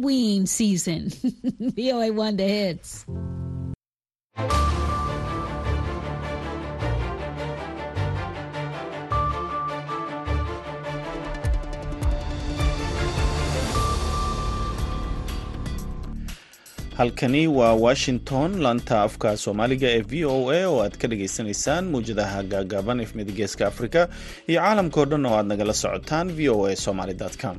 ween season. VOA Wonder Hits. halkani waa washington laanta afka soomaaliga ee v o a oo aad ka dhagaysanaysaan muwjadaha gaagaaban efmida geeska afrika iyo caalamka oo dhan oo aad nagala socotaan v o a somaly com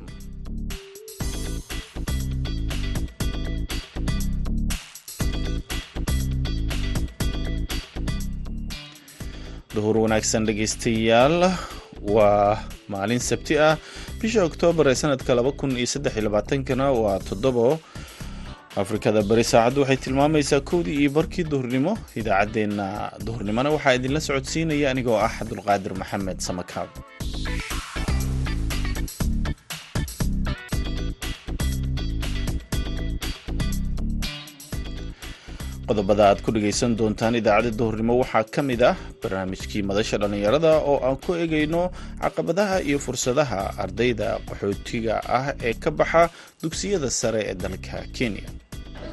duhur wanaagsan dhegaystayaal. Waa maalin sabti ah bisha oktoobar ee sanadka kana waa toddobo. Afrikada bari saacaddu waxay tilmaamaysaa kowdii iyo barkii duhurnimo. Idaacaddeenna duhurnimona waxaa idinla socodsiinaya anigoo ah cabdulqaadir maxamed samakaab qodobada aad ku dhegaysan doontaan idaacadda duhurnimo. Waxaa ka mid ah barnaamijkii madasha dhallinyarada oo aan ku egayno caqabadaha iyo fursadaha ardayda qaxootiga ah ee ka baxa dugsiyada sare ee dalka kenya.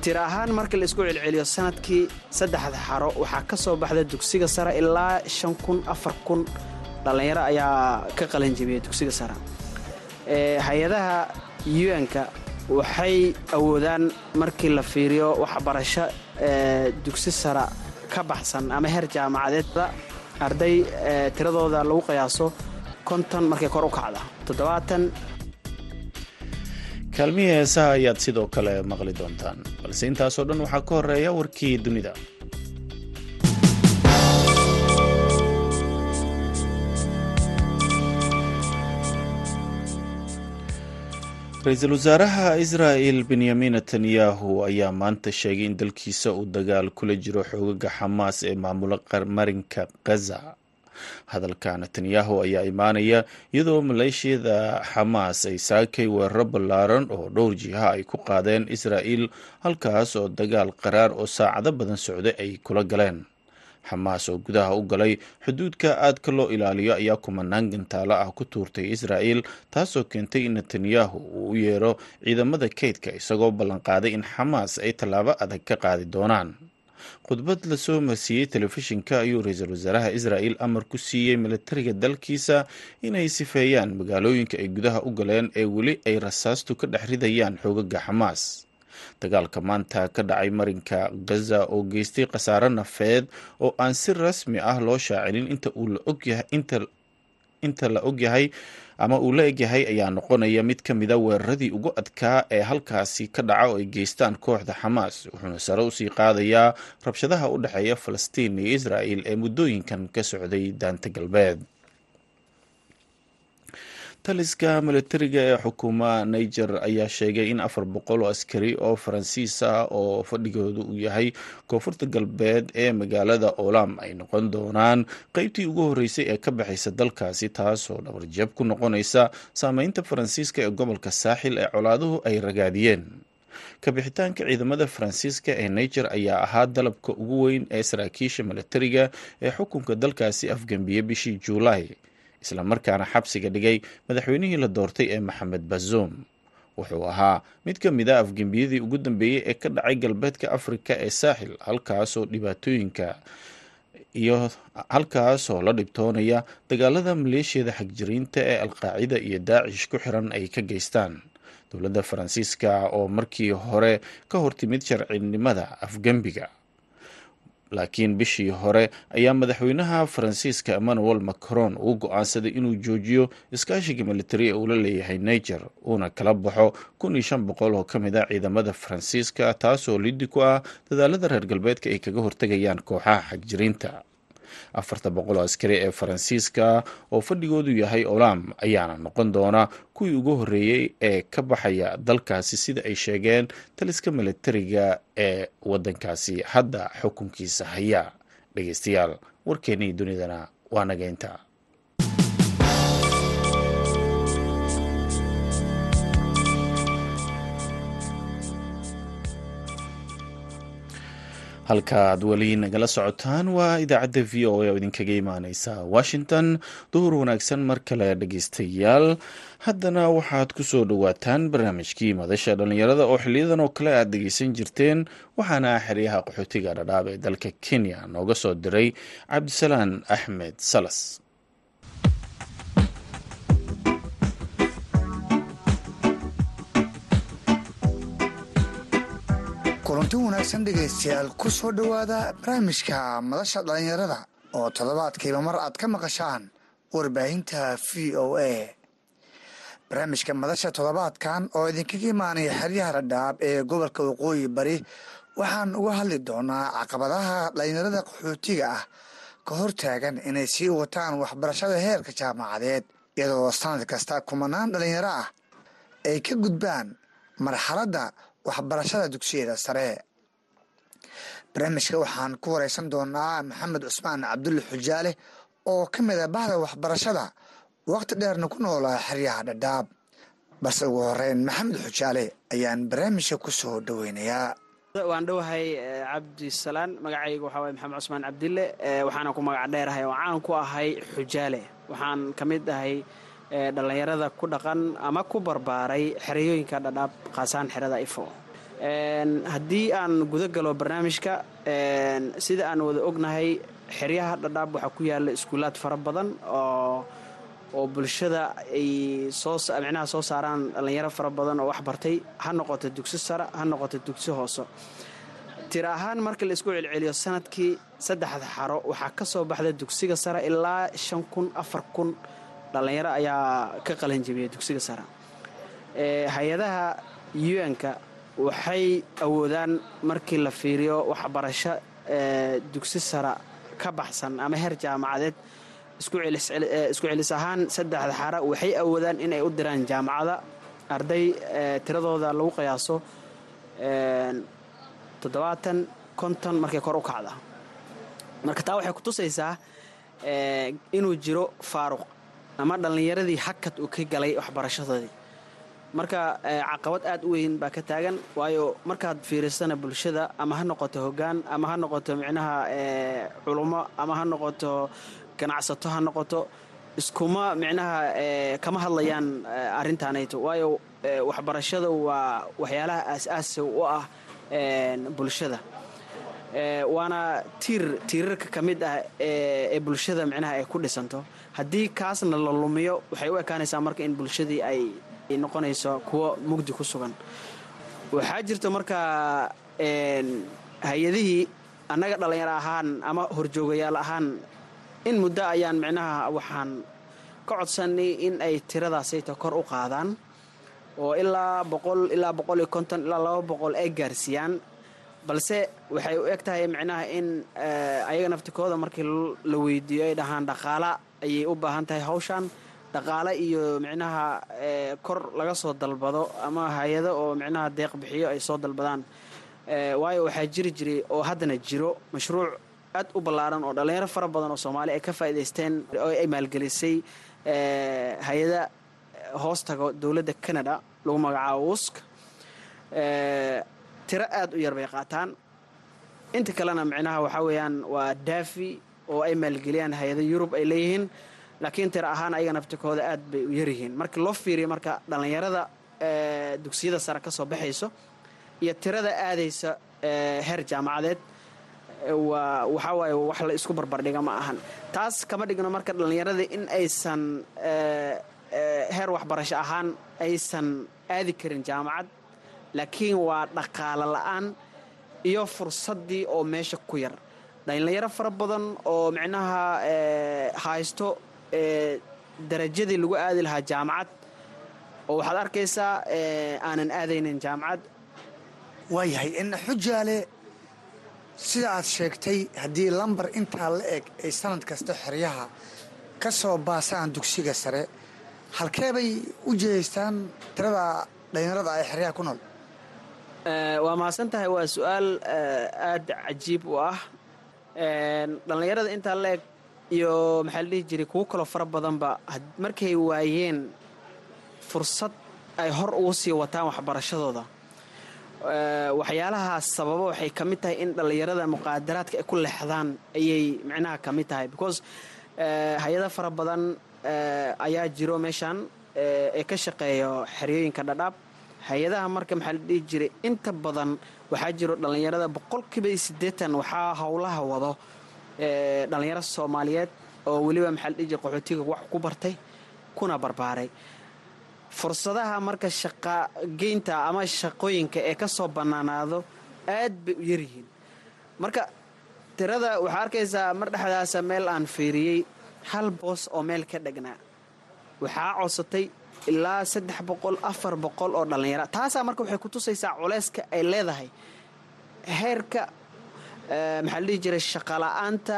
Tir ahaan marka la isku celceliyo sannadkii saddexda xaro waxaa ka soo baxda dugsiga sare ilaa shan kun afar kun. Dhallinyaro ayaa ka qalanjibiyay dugsiga sare. Hay'adaha un-ka waxay awoodaan markii la fiiriyo waxbarasho dugsi sare ka baxsan ama heer jaamacadeedda arday tiradooda lagu qiyaaso konton markay kor u kacda. Toddobaatan. Kaalmihii heesaha ayaad sidoo kale maqli doontaan. Balse intaasoo dhan waxaa ka horreeya warkii dunida ra'iisul wasaaraha israa'el benyamin netanyahu ayaa maanta sheegay in dalkiisa uu dagaal kula jiro xoogaga xamaas ee maamula marinka gaza hadalka netanyahu ayaa imaanaya iyadoo maleeshiyada xamaas ay saakay weeraro ballaaran oo dhowr jiha ay ku qaadeen israa'il halkaas oo dagaal qaraar oo saacado badan socday ay kula galeen xamaas oo gudaha u galay xuduudka aadka loo ilaaliyo ayaa kumanaan gantaalo ah ku tuurtay israa'il taasoo keentay in netanyahu uu u yeero ciidamada kaydka isagoo ballanqaaday in xamaas ay tallaabo adag ka qaadi doonaan. Khudbad la soo marsiiyey telefishinka ayuu ra'iisul wasaaraha israa'il amar ku siiyey militariga dalkiisa inay sifeeyaan magaalooyinka ay gudaha u galeen ee weli ay rasaastu ka dhex ridayaan xoogaga xamaas dagaalka maanta ka dhacay marinka gaza oo geystay khasaare nafeed oo aan si rasmi ah loo shaacinin inta la ogyahay ama uu la egyahay ayaa noqonaya mid ka mida weeraradii ugu adkaa ee halkaasi ka dhaca oo ay geystaan kooxda xamaas wuxuuna sare u sii qaadayaa rabshadaha u dhexeeya falastiin iyo israa'il ee muddooyinkan ka socday daanta galbeed taliska militariga ee xukuuma niger ayaa sheegay in afar boqol oo askari oo faransiis ah oo fadhigoodu uu yahay koonfurta galbeed ee magaalada olam ay noqon doonaan. Qeybtii ugu horreysay ee ka baxaysa dalkaasi taasoo dhabarjab ku noqonaysa saameynta faransiiska ee gobolka saaxil ee colaaduhu ay ragaadiyeen. Kabixitaanka ciidamada faransiiska ee niger ayaa ahaa dalabka ugu weyn ee saraakiisha militariga ee xukunka dalkaasi afgambiyey bishii juulaay islamarkaana xabsiga dhigay madaxweynihii la doortay ee maxamed bazoum. Wuxuu ahaa mid ka mid a afgembiyadii ugu dambeeyey ee ka dhacay galbeedka afrika ee saaxil halkaasoo dhibaatooyinka iyo halkaasoo la dhibtoonaya dagaalada maleeshiyada xagjiriinta ee alqaacida iyo daacish ku xiran ay ka geystaan. Dowladda faransiiska oo markii hore ka hortimid sharcinimada afgembiga laakiin bishii hore ayaa madaxweynaha faransiiska emmanuel macron uu go'aansaday inuu joojiyo iskaashiga militari ee uula leeyahay niger uuna kala baxo kun iyo shan boqol oo ka mid a ciidamada faransiiska taasoo liddi ku ah dadaalada reer galbeedka ay kaga hortegayaan kooxaha xagjiriinta afarta boqol oo askari ee faransiiska oo fadhigoodu yahay olam ayaana noqon doona kuwii ugu horreeyey ee ka baxaya dalkaasi sida ay sheegeen taliska militariga ee waddankaasi. Hadda xukunkiisa haya dhegeystayaal warkeennii dunidana waa nageynta halka aad weli nagala socotaan waa idaacadda v o a oo idinkaga imaaneysa washington duhur wanaagsan mar kale dhegeystayaal. Haddana waxaad ku soo dhowaataan barnaamijkii madasha dhallinyarada oo xiliyadan oo kale aad dhegeysan jirteen waxaana xeryaha qaxootiga dhadhaab ee dalka kenya nooga soo diray cabdisalaan axmed salas kulanti wanaagsan dhegaystayaal ku soo dhowaada barnaamijka madasha dhallinyarada oo toddobaadkiiba mar aad ka maqashaan warbaahinta v o a. Barnaamijka madasha toddobaadkan oo idinkaga imaanaya xeryaha dhadhaab ee gobolka waqooyi bari waxaan uga hadli doonaa caqabadaha dhallinyarada qaxootiga ah ka hortaagan inay sii wataan waxbarashada heerka jaamacadeed iyadoo sanad kasta kumanaan dhallinyaro ah ay ka gudbaan marxaladda waxbarashada dugsiyada sare. Barnaamijka waxaan ku wareysan doonaa maxamed cusmaan cabdulle xujaale oo ka mid a bahda waxbarashada waqti dheerna ku noolaa xeryaha dhadhaab. Balse ugu horeyn maxamed xujaale ayaan barnaamijka ku soo dhoweynayaa waan dhowahay cabdisalaan magacayga waxaa waye maxamed cusmaan cabdille waxaana ku magac dheerahay oo caan ku ahay xujaale. Waxaan ka mid ahay dhallinyarada ku dhaqan ama ku barbaaray xereyooyinka dhadhaab khaasaan xerada ifo. Haddii aan guda galo barnaamijka sida aan wada ognahay xeryaha dhadhaab waxaa ku yaalla iskuulaad fara badan oo oo bulshada ay soo micnaha soo saaraan dhallinyaro fara badan oo wax bartay ha noqoto dugsi sare ha noqoto dugsi hoose. Tira ahaan marka la isku celceliyo sannadkii saddexda xaro waxaa ka soo baxda dugsiga sare ilaa shan kun afar kun dhallinyaro ayaa ka qalanjabiyay dugsiga sare. Hay'adaha un-ka waxay awoodaan markii la fiiriyo waxbarasho dugsi sare ka baxsan ama heer jaamacadeed isku celis ahaan saddexda xara waxay awoodaan inay u diraan jaamacada arday tiradooda lagu qiyaaso toddobaatan konton markay kor u kacda. Marka taa waxay kutusaysaa inuu jiro faaruq ama dhallinyaradii hakad uu ka galay waxbarashadoodii marka caqabad aad u weyn baa ka taagan waayo markaad fiirisana bulshada ama ha noqoto hoggaan ama ha noqoto micnaha culummo ama ha noqoto ganacsato ha noqoto iskuma micnaha kama hadlayaan arrintaanayto. Waayo waxbarashada waa waxyaalaha aas-aasi u ah bulshada waana tiir tiirarka ka mid ah ee bulshada micnaha ay ku dhisanto. Haddii kaasna la lumiyo waxay u ekaanaysaa marka in bulshadii ay noqonayso kuwo mugdi ku sugan. Waxaa jirta marka hay'adihii annaga dhallinyaro ahaan ama horjoogayaal ahaan in muddo ayaan micnaha waxaan ka codsanay in ay tiradaasayta kor u qaadaan oo ilaa boqol ilaa boqol iyo konton ilaa laba boqol ay gaarsiiyaan balse waxay u eg tahay micnaha in ayaga naftikooda markii la weydiiyo ay dhahaan dhaqaala ayay u baahan tahay hawshan. Dhaqaale iyo micnaha kor laga soo dalbado ama hay'ado oo micnaha deeq bixiyo ay soo dalbadaan. Waayo waxaa jiri jiray oo haddana jiro mashruuc aad u ballaaran oo dhallinyaro fara badan oo soomaali ay ka faa'idaysteen oo ay maalgelisay hay'ada hoostaga dowladda canada lagu magacaabo wusk tiro aad u yar bay qaataan. Inta kalena micnaha waxaa weeyaan waa daafi oo ay maalgeliyaan hay'ada yurub ay leeyihiin laakiin tiro ahaan ayaga naftikooda aad bay u yaryihiin marka loo fiiriyo marka dhallinyarada dugsiyada sare ka soo baxayso iyo tirada aadaysa heer jaamacadeed waa waxaa waaye wax la isku barbardhiga ma ahan. Taas kama dhigno marka dhallinyarada in aysan heer waxbarasho ahaan aysan aadi karin jaamacad laakiin waa dhaqaalo la'aan iyo fursaddii oo meesha ku yar. Dhallinyaro fara badan oo micnaha haysto darajadii lagu aadi lahaa jaamacad oo waxaad arkaysaa aanan aadaynin jaamacad. Waayahay in xujaale sida aad sheegtay haddii lambar intaa la eg ay sanad kasta xeryaha ka soo baasaan dugsiga sare halkee bay u jihaystaan tirada dhallinyarada ay xeryaha ku nool waa mahadsan tahay waa su'aal aad cajiib u ah. Dhallinyarada intaa la eg iyo maxaa la dhihi jiray kuwo kaloo fara badanba markay waayeen fursad ay hor ugu sii wataan waxbarashadooda. Waxyaalaha sababa waxay ka mid tahay in dhallinyarada muqaadaraadka ay ku leexdaan ayay micnaha ka mid tahay. Because hay'ada fara badan ayaa jiro meeshan ee ka shaqeeyo xeryooyinka dhadhaab hay'adaha marka maxaa la dhihi jiray inta badan waxaa jiro dhallinyarada boqolkiiba siddeetan waxaa howlaha wado dhallinyaro soomaaliyeed oo weliba maxaa la dhihi jiray qaxootiga wax ku bartay kuna barbaaray. Fursadaha marka shaqageynta ama shaqooyinka ee ka soo bannaanaado aad bay u yaryihiin marka tirada waxaa arkaysaa mar dhexdaasa meel aan fiiriyey hal boos oo meel ka dhegnaa waxaa codsatay ilaa saddex boqol afar boqol oo dhallinyara taasaa marka waxay ku tusaysaa culeyska ay leedahay. Heerka maxaa la dhihi jiray shaqala-aanta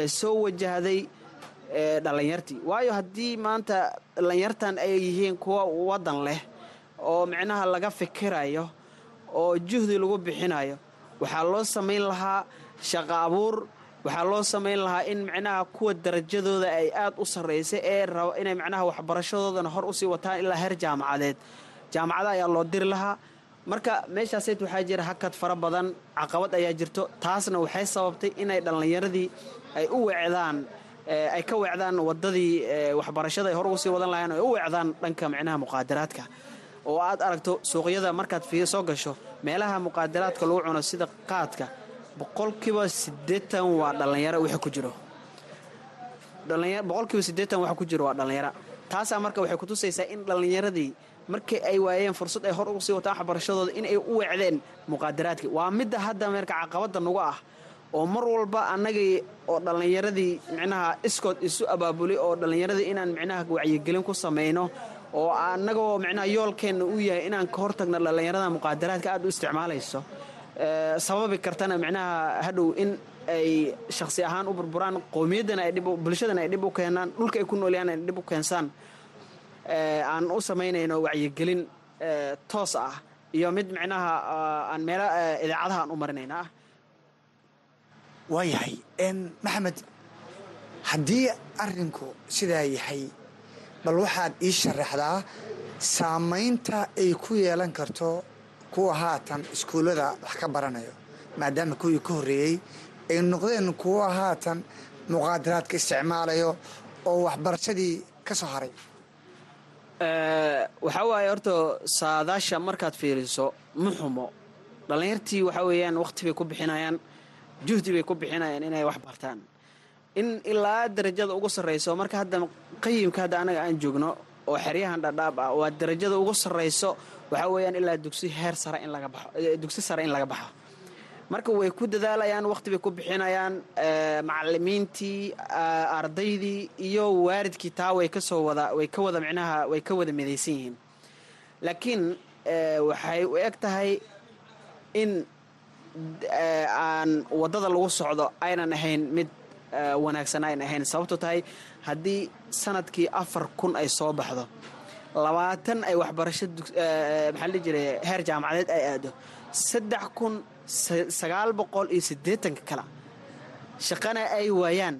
ee soo wajahday dhallinyartii. Waayo haddii maanta dhallinyartan ay yihiin kuwa waddan leh oo micnaha laga fikirayo oo juhdi lagu bixinayo waxaa loo samayn lahaa shaqo abuur waxaa loo samayn lahaa in micnaha kuwa darajadooda ay aad u sarraysa ee raba inay micnaha waxbarashadoodana hor u sii wataan ilaa heer jaamacadeed. Jaamacada ayaa loo diri lahaa. Marka meeshaasayd waxaa jira hakad fara badan caqabad ayaa jirto. Taasna waxay sababtay inay dhallinyaradii ay u weecdaan ay ka weecdaan wadadii waxbarashada ay hor ugu sii wadan lahayn ay u weecdaan dhanka micnaha muqaadaraadka oo aad aragto suuqyada markaad soo gasho meelaha muqaadaraadka lagu cuno sida qaadka boqolkiiba siddeetan waa dhallinyaro wixii ku jiro. Boqolkiiba siddeetan waxa ku jiro waa dhallinyaro taasaa marka waxay kutusaysaa in dhallinyaradii markii ay waayeen fursad ay hor ugu sii wataan waxbarashadooda in ay u weecdeen muqaadaraadkii. Waa midda hadda meerka caqabadda nagu ah oo mar walba annagii oo dhallinyaradii micnaha iskood isu abaabulay oo dhallinyaradii inaan micnaha wacyigelin ku samayno oo annagoo micnaha yoolkeenna uu yahay inaan ka hortagno dhallinyarada muqaadaraadka aad u isticmaalayso sababi kartana micnaha hadhow in ay shakhsi ahaan u burburaan qowmiyaddana ay bulshadana ay dhib u keenaan dhulka ay ku noolyaan ay dhib u keensaan. Aan u samaynayno wacyigelin toos ah iyo mid micnaha aan meelo idaacadaha aan u marinayna ah. Waayahay maxamed haddii arrinku sidaa yahay bal waxaad ii sharaxdaa saamaynta ay ku yeelan karto kuwa haatan iskuullada wax ka baranayo maadaama kuwii ka horreeyey ay noqdeen kuwa haatan muqaadaraadka isticmaalayo oo waxbarashadii ka soo haray. Waxaa waaye horta saadaasha markaad fiiriso ma xumo. Dhallinyartii waxaa weeyaan wakhti bay ku bixinayaan juhdi bay ku bixinayaan inay wax bartaan. In ilaa darajada ugu sarrayso marka hadda qayimka hadda anaga aan joogno oo xeryahan dhadhaab ah waa darajada ugu sarrayso waxaa weeyaan ilaa dugsi heer sare in laga baxo dugsi sare in laga baxo. Marka way ku dadaalayaan wakhti bay ku bixinayaan macalimiintii ardaydii iyo waaridkii taa way ka soo wada way ka wada micnaha way ka wada midaysan yihiin. Laakiin waxay u eg tahay in aan waddada lagu socdo aynan ahayn mid wanaagsan aynan ahayn. Sababto tahay haddii sannadkii afar kun ay soo baxdo labaatan ay waxbarasho maxaa la jiray heer jaamacadeed ay aado. Saddex kun sagaal boqol iyo siddeetanka kale shaqana ay waayaan.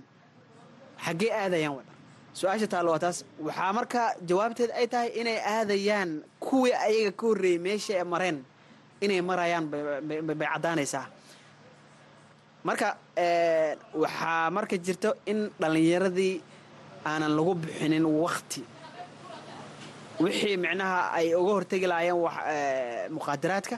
Xaggee aadayaan wadha su'aasha taallo waa taas. Waxaa markaa jawaabteed ay tahay inay aadayaan kuwii ayaga ka horreeyey meesha ay mareen. Inay marayaan bay caddaanaysaa. Marka waxaa marka jirto in dhallinyaradii aanan lagu bixinin wakti wixii micnaha ay uga hortegi lahaayeen muqaadaraadka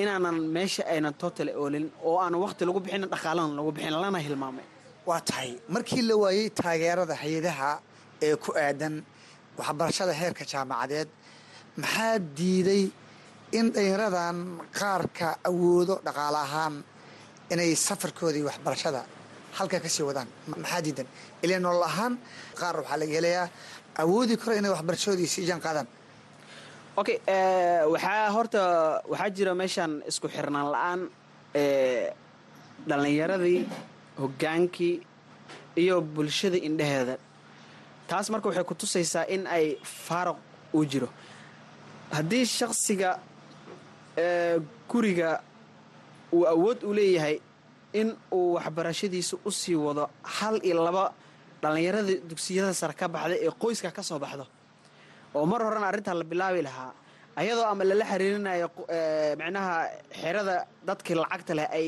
inaanan meesha aynan totale oolin oo aan wakti lagu bixinin dhaqaalana lagu bixin lana hilmaamay. Waa tahay. Markii la waayey taageerada hay'adaha ee ku aadan waxbarashada heerka jaamacadeed maxaa diiday in dhallinyaradan qaarka awoodo dhaqaale ahaan inay safarkoodii waxbarashada halka ka sii wadaan maxaa diidan ilaa nolol ahaan qaar waxaa laga helayaa awoodi karo inay waxbarashadoodii sii jaan qaadaan. Okay waxaa horta waxaa jira meeshan isku xirnaan la'aan dhallinyaradii hoggaankii iyo bulshada indheheeda taas marka waxay ku tusaysaa in ay faaruq uu jiro. Haddii shaksiga guriga uu awood u leeyahay in uu waxbarashadiisa u sii wado hal iyo laba dhallinyarada dugsiyada sare ka baxda ee qoyska ka soo baxdo. Oo mar horena arrintaa la bilaabi lahaa ayadoo ama lala xiriirinayo micnaha xerada dadkii lacagta leh ay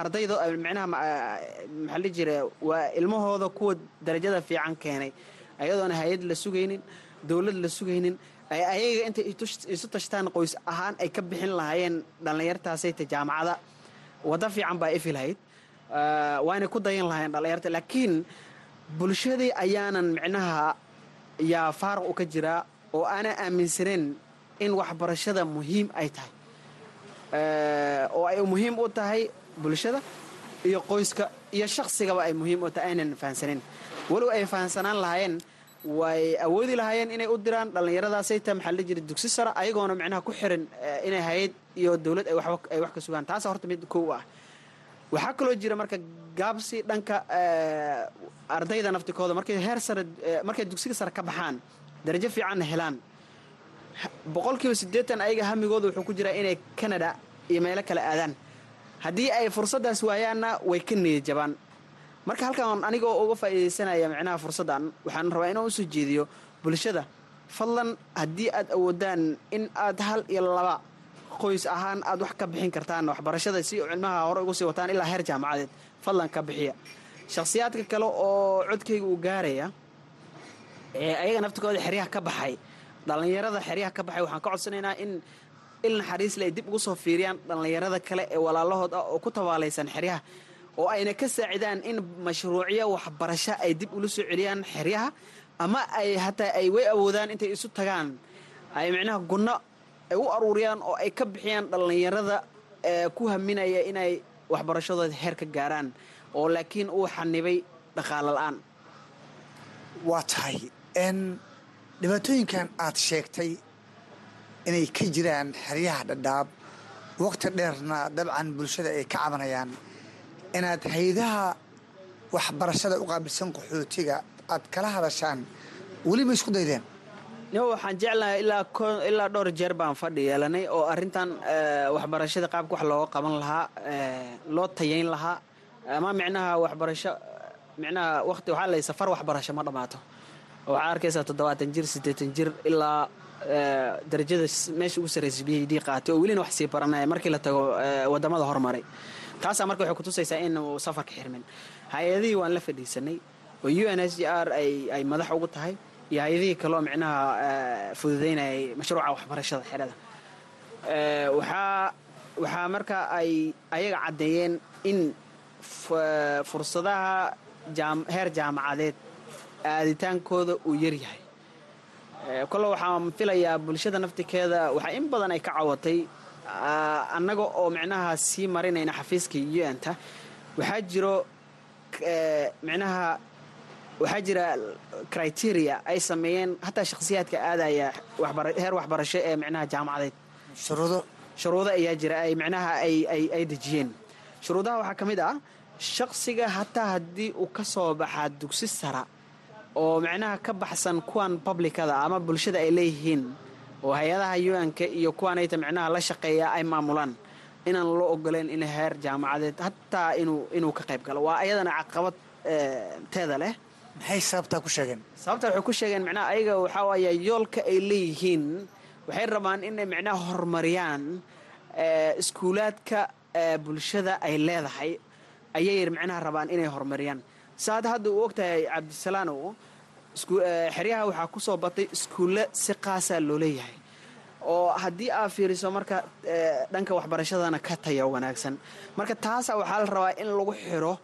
ardayda micnaha maxaa la jira waa ilmahooda kuwa darajada fiican keenay. Ayadoona hay'ad la sugaynin dowlad la sugaynin ay ayaga intay isu tashtaan qoys ahaan ay ka bixin lahaayeen dhallinyartaasayta jaamacada waddo fiican baa ifi lahayd. Waanay ku dayan lahaayeen dhallinyarta laakiin bulshadii ayaanan micnaha yaa faaruq u ka jiraa oo aanan aaminsaneyn in waxbarashada muhiim ay tahay. Oo ay muhiim u tahay bulshada iyo qoyska iyo shaqsigaba ay muhiim u tahay aynan fahansaneyn walow ay fahansanaan lahaayeen way awoodi lahaayeen inay u diraan dhallinyaradaasayta la jira dugsi sara ayagoona micnaha ku xiran inay hay'ad iyo dowlad ay wax ka sugaan. Taasa horta mid kow ah. Waxaa kaloo jira marka gaabsi dhanka ardayda naftikooda markay heer sare markay dugsiga sare ka baxaan darajo fiicanna helaan. Boqolkiiba siddeetan ayaga hamigooda wuxuu ku jiraa inay canada iyo meelo kale aadaan. Haddii ay fursaddaas waayaanna way ka niyad jabaan marka halkan anigoo uga faa'iidaysanaya micnaha fursaddan waxaan rabaa inaan u soo jeediyo bulshada. Fadlan haddii aad awoodaan in aad hal iyo laba qoys ahaan aad wax ka bixin kartaan waxbarashada si cilmaha hore ugu sii wataan ilaa heer jaamacadeed fadlan ka bixiya. Shakhsiyaadka kale oo codkayga uu gaaraya ee ayaga naftikooda xeryaha ka baxay dhallinyarada xeryaha ka baxay waxaan ka codsanaynaa in il naxariisle ay dib ugu soo fiiriyaan dhallinyarada kale ee walaalahood ah oo ku tabaalaysan xeryaha oo ayna ka saacidaan in mashruucyo waxbarasho ay dib ula soo celiyaan xeryaha ama ay hataa ay way awoodaan intay isu tagaan. Ay micnaha gunno ay u aruuriyaan oo ay ka bixiyaan dhallinyarada ee ku haminaya inay waxbarashadooda heer ka gaaraan oo laakiin uu xanibay dhaqaalo la'aan waa tahay n dhibaatooyinkan aad sheegtay inay ka jiraan xeryaha dhadhaab. Waqti dheerna dabcan bulshada ay ka cabanayaan inaad haydaha waxbarashada u qaabilsan qaxootiga aad kala hadashaan weliba isku daydeen? Nimo waxaan jeclahay ilaa dhowr jeer baan fadhi yeelanay oo arrintan waxbarashada qaabka wax looga qaban lahaa loo tayayn lahaa. Ama micnaha waxbarasho micnaha waqti waxaa lay safar waxbarasho ma dhammaato. Waxaa arkaysaa toddobaatan jir siddeetan jir ilaa darajada meesha ugu sarraysa b d qaatay oo welina wax sii baranaya markii la tago waddamada hormaray taasaa marka waxay kutusaysaa inuu safarka xirmin. Hay'adihii waan la fadhiisanay oo u n s g r ay madax ugu tahay iyo hay'adihii kaleo micnaha fududaynayay mashruuca waxbarashada xerada. Waxaa waxaa marka ay ayaga caddeeyeen in fursadaha heer jaamacadeed aaditaankooda uu yaryahay kole waxaan filayaa bulshada naftikeeda waxaa in badan ay ka cawatay annaga oo micnaha sii marinayna xafiiska un-ta waxaa jiro micnaha waxaa jira criteria ay sameeyeen hataa shakhsiyaadka aadaya heer waxbarasho ee micnaha jaamacadeed. Shuruudo. Shuruudo ayaa jira ay micnaha ay dejiyeen. Shuruudaha waxaa ka mid ah shakhsiga hataa haddii uu ka soo baxaa dugsi sara oo micnaha ka baxsan kuwan publicada ama bulshada ay leeyihiin oo hay'adaha un-ka iyo kuwaanayta micnaha la shaqeeya ay maamulaan inaan loo ogoleyn in heer jaamacadeed hataa inuu ka qayb galo. Waa ayadana caqabad teeda leh. Maxay sababtaa ku sheegeen? Sababta waxay ku sheegeen micnaha ayaga waxaa waaya yoolka ay leeyihiin waxay rabaan inay micnaha horumariyaan iskuulaadka bulshada ay leedahay. Ayay micnaha rabaan inay horumariyaan saad hadda uu ogtahay cabdisalaanow xeryaha waxaa ku soo batay iskuulle si qaasaa loo leeyahay. Oo haddii aad fiiriso marka dhanka waxbarashadana ka taya wanaagsan. Marka taasa waxaa la rabaa in lagu xiro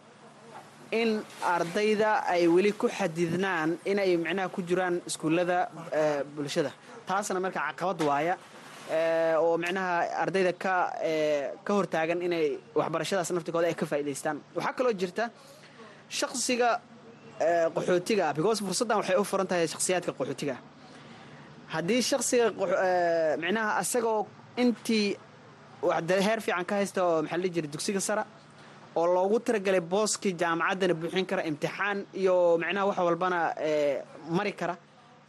in ardayda ay weli ku xadidnaan inay micnaha ku jiraan iskuullada bulshada. Taasna marka caqabad waaya oo micnaha ardayda ka ka hortaagan inay waxbarashadaas naftikooda ay ka faa'idaystaan waxaa kaloo jirta shaksiga qaxootiga because fursaddan waxay u furan tahay shakhsiyaadka qaxootiga. Haddii shaksiga micnaha asagoo intii heer fiican ka haysta oo maxaa la jira dugsiga sara oo loogu talagalay booskii jaamacaddana buuxin kara imtixaan iyo micnaha wax walbana mari kara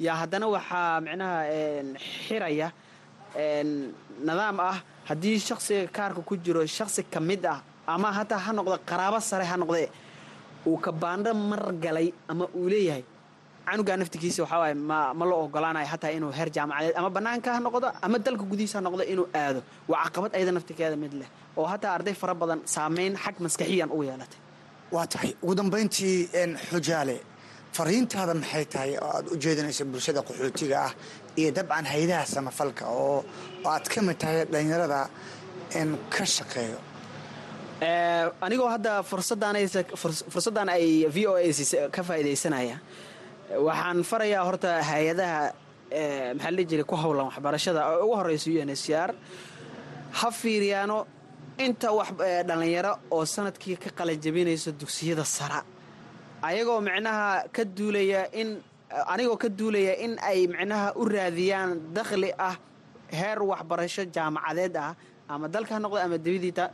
yaa haddana waxaa micnaha xiraya nidaam ah haddii shaksiga kaarka ku jiro shaksi ka mid ah ama hataa ha noqda qaraabo sare ha noqdee uu kabaandho mar galay ama uu leeyahay. Canugaa naftigiisa waxaa waaye ma ma la ogolaanayo xataa inuu heer jaamacadeed ama bannaanka ha noqdo ama dalka gudihiisa ha noqdo inuu aado. Waa caqabad ayada naftigeeda mid leh oo hataa arday fara badan saameyn xag maskaxiyan ugu yeelatay. Waa tahay. Ugu dambayntii xujaale fariintaada maxay tahay oo aad u jeedinaysa bulshada qaxootiga ah iyo dabcan haydaha samafalka oo aad ka mid tahay dhalinyarada ka shaqeeyo anigoo hadda fursaddan ay v o a ka faa'iidaysanaya waxaan farayaa horta hay'adaha maxaa la jiray ku howlan waxbarashada. Oo ugu horeysa u n s r ha fiiriyaano inta wax dhallinyaro oo sannadkii ka qalajabinaysa dugsiyada sara ayagoo micnaha ka duulaya in anigoo ka duulaya in ay micnaha u raadiyaan dakhli ah heer waxbarasho jaamacadeed ah ama dalka ha noqde ama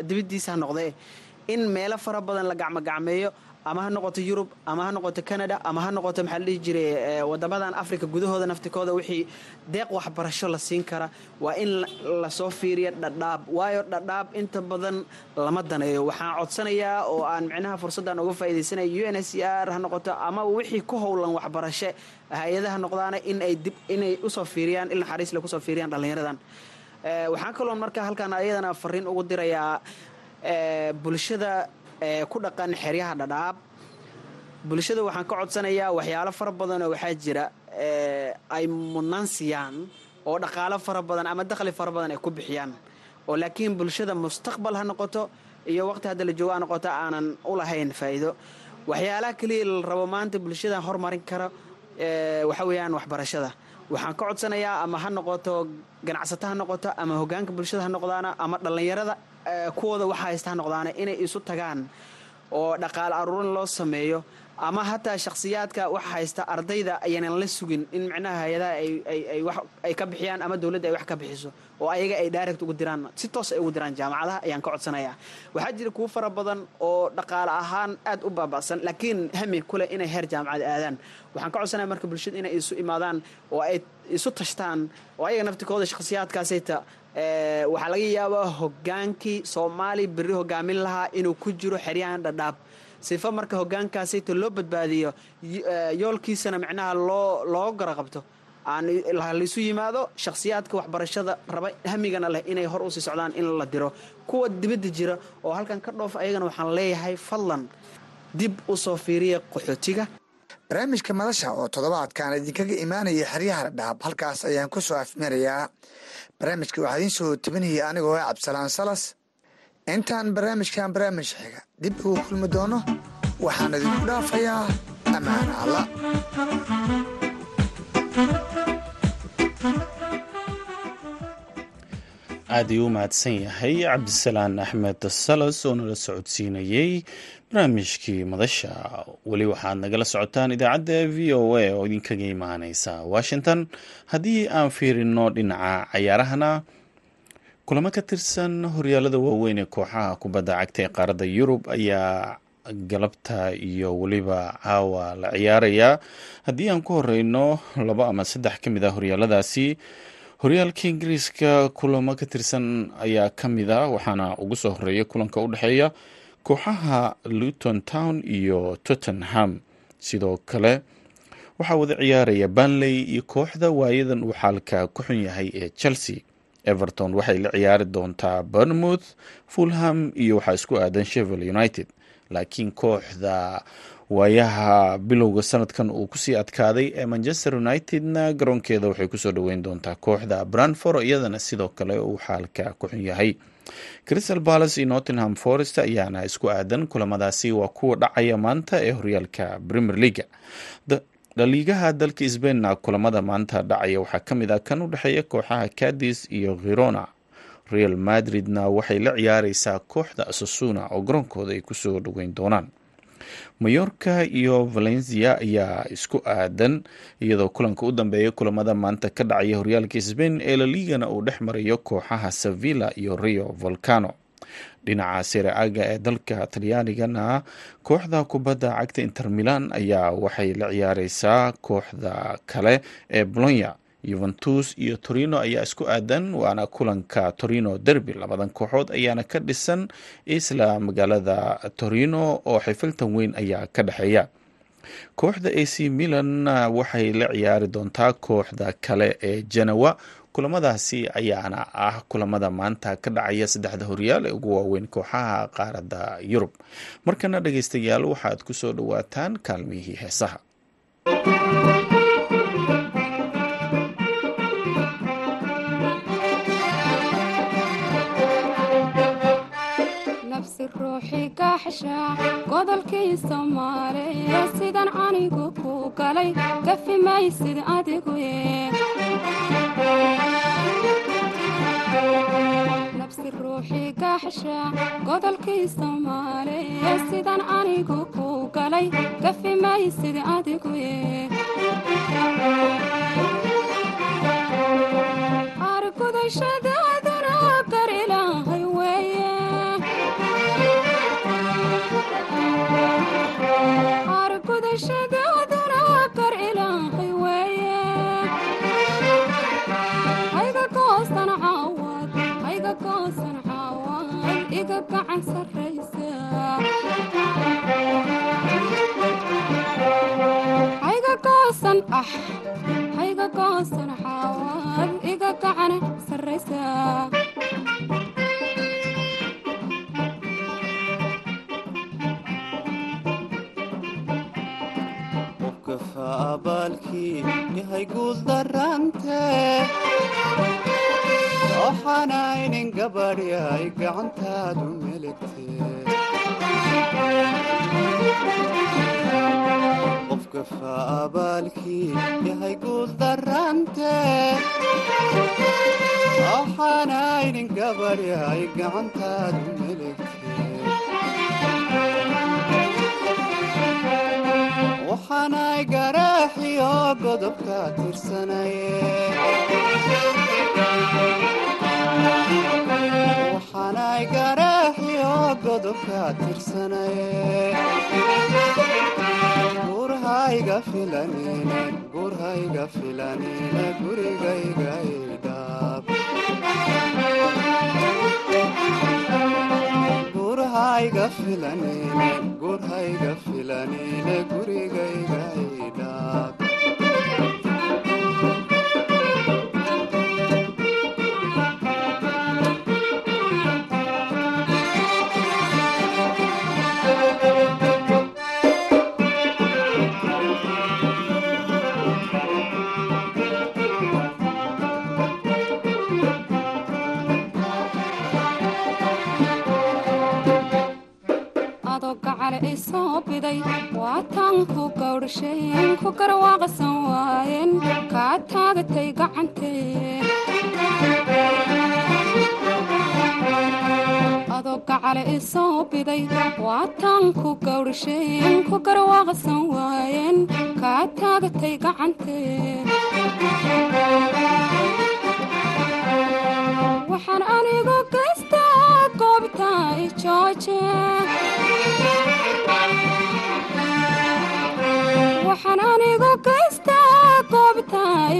dibaddiisa ha noqde in meelo fara badan la gacmogacmeeyo ama ha noqoto yurub ama ha noqoto canada ama ha noqoto maxaa la dhihi jiray wadamadan africa gudahooda naftikooda wixii deeq waxbarasho la siin kara. Waa in la soo fiiriya dhadhaab. Waayo dhadhaab inta badan lama daneeyo. Waxaan codsanayaa oo aan micnaha fursaddan uga faa'iidaysanaya u n s r ha noqoto ama wixii ku howlan waxbarashe hay'adaha noqdaana in ay dib inay u soo fiiriyaan il naxariisle ku soo fiiriyaan dhallinyaradan waxaan kaloon marka halkaan ayadana fariin ugu dirayaa bulshada ku dhaqan xeryaha dhadhaab. Bulshada waxaan ka codsanayaa waxyaalo fara badanoo waxaa jira ay mudnaan siiyaan oo dhaqaalo fara badan ama dakhli fara badan ay ku bixiyaan. Oo laakiin bulshada mustaqbal ha noqoto iyo waqti hadda la joogo ha noqoto aanan u lahayn faa'iido. Waxyaalaha keliya la rabo maanta bulshada horumarin karo waxa weeyaan waxbarashada waxaan ka codsanayaa ama ha noqoto ganacsato ha noqoto ama hogaanka bulshada ha noqdaana ama dhallinyarada kuwooda waxa haysta ha noqdaana inay isu tagaan oo dhaqaale aruurin loo sameeyo ama hataa shakhsiyaadka waxa haysta ardayda ayaanan la sugin in micnaha hay'adaha ay ka bixiyaan ama dowladda ay wax ka bixiso oo ayaga ay direct ugu diraan. Si toos ay ugu diraan jaamacadaha ayaan ka codsanayaa. Waxaa jira kuwo fara badan oo dhaqaale ahaan aad u baaba'san laakiin hami kuleh inay heer jaamacad aadaan. Waxaan ka codsanaya marka bulshada inay isu imaadaan oo ay isu tashtaan oo ayaga naftikooda shakhsiyaadkaasayta waxaa laga yaabaa hogaankii soomaali berri hogaamin lahaa inuu ku jiro xeryahan dhadhaab sifa marka hogaankaasayta loo badbaadiyo yoolkiisana micnaha loo loo gara qabto aan laisu yimaado shakhsiyaadka waxbarashada raba hamigana leh inay hor u sii socdaan in la diro. Kuwa dibadda jira oo halkan ka dhoof ayagana waxaan leeyahay fadlan dib u soo fiiriya qaxootiga. Barnaamijka madasha oo toddobaadkan idinkaga imaanaya xeryaha dhadhaab halkaas ayaan ku soo afmarayaa barnaamijka waxaa idiin soo tabinaya anigoo ah salas intaan barnaamijkan barnaamij xiga dib ugu kulmi doono waxaan idinku dhaafayaa ammaana alla aad ayuu u yahay cabdisalaan axmed salas oo nala socodsiinayey barnaamijkii madasha. Weli waxaad nagala socotaan idaacadda v o a oo idinkaga imaaneysa washington haddii aan fiirino dhinaca cayaarahana kulamo ka tirsan horyaalada waaweyn ee kooxaha kubadda cagta ee qaaradda yurub ayaa galabta iyo weliba caawa la ciyaarayaa haddii aan ku horeyno labo ama saddex ka mid ah horyaaladaasi horyaalka ingiriiska kulamo ka tirsan ayaa ka mid a waxaana ugu soo horreeya kulanka u dhexeeya kooxaha luton town iyo tottenham. Sidoo kale waxaa wada ciyaaraya banley iyo kooxda waayadan uu xaalka ku xun yahay ee chelsea everton waxay la ciyaari doontaa bournemouth fulham iyo waxaa isku aadan shevel united. Laakiin kooxda waayaha bilowga sanadkan uu ku sii adkaaday ee manchester unitedna garoonkeeda waxay ku soo dhoweyn doontaa kooxda branford iyadana sidoo kale uu xaalka ku xun yahay. Crystal palace iyo nottingham forest ayaana isku aadan kulamadaasi. Waa kuwa dhacaya maanta ee horyaalka premier leaga dhaliigaha dalka sbainna kulamada maanta dhacaya waxaa ka mid ah kan u dhexeeya kooxaha cadis iyo khirona real madridna waxay la ciyaareysaa kooxda asasuna oo garoonkooda ay ku soo dhoweyn doonaan. Mayorka iyo valencia ayaa isku aadan iyadoo kulanka u dambeeya kulamada maanta ka dhacaya horyaalka sbain ee laligana uu dhex marayo kooxaha sevilla iyo rio volcano dhinaca sereaga ee dalka talyaanigana kooxda kubadda cagta inter milan ayaa waxay la ciyaareysaa kooxda kale ee bolonya yuventus iyo torino ayaa isku aadan waana kulanka torino derby labadan kooxood ayaana ka dhisan isla magaalada torino oo xifiltan weyn ayaa ka dhexeeya. Kooxda a c milan waxay la ciyaari doontaa kooxda kale ee janawa kulamadaasi ayaana ah kulamada maanta ka dhacaya saddexda horyaal ee ugu waaweyn kooxaha qaaradda yurub. Markana dhegeystayaal waxaad ku soo dhowaataan kaalmihii heesaha gaxsha godolkii soomaaliya sidan anigu ku galay gafi maysid adigu nafsi ruuxi gaxsha godolkii soomaaliya sidan anigu ku galay gafi maysid adigu hayga goosan caawad iga gacan sarraysa. Qofkafa abaalkii yahay guul darante waxaanaynin gabadhyay gacantaadu meligte qofkafa abaalkii yahay guul darante waxaanaynin gabadhyay gacantaadu meligte waxaanay garaaxiyo godobka tirsanaye. Godobka tirsanaye gurhayga filanine gurigayga idhaab kaa taagatay gacantee adoo gacale i soo biday waataan ku gawdhasheen ku garwaaqsan waayeen kaa taagatay gacantee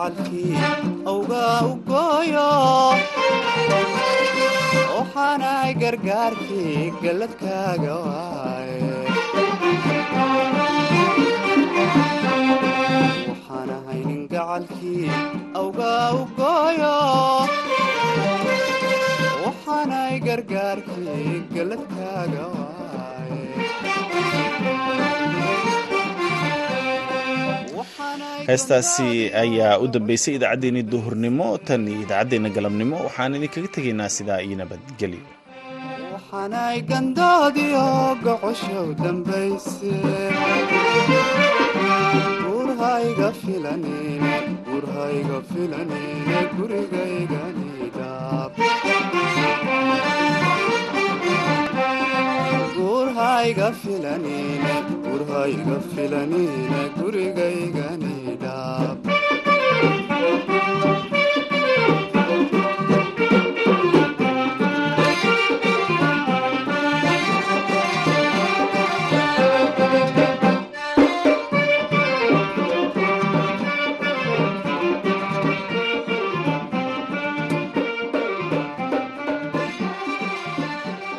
gacalkii awgaa u gooyo. Waxaanay gargaarkii galladkaaga waaye waxaan ahay nin gacalkii awgaa u gooyo. Waxaanay gargaarkii galladkaaga heestaasi ayaa u dambeysay idaacaddeenii duhurnimo tan iyo idaacaddeenna galabnimo waxaan idinkaga tegaynaa sidaa iyo nabadgelyo up.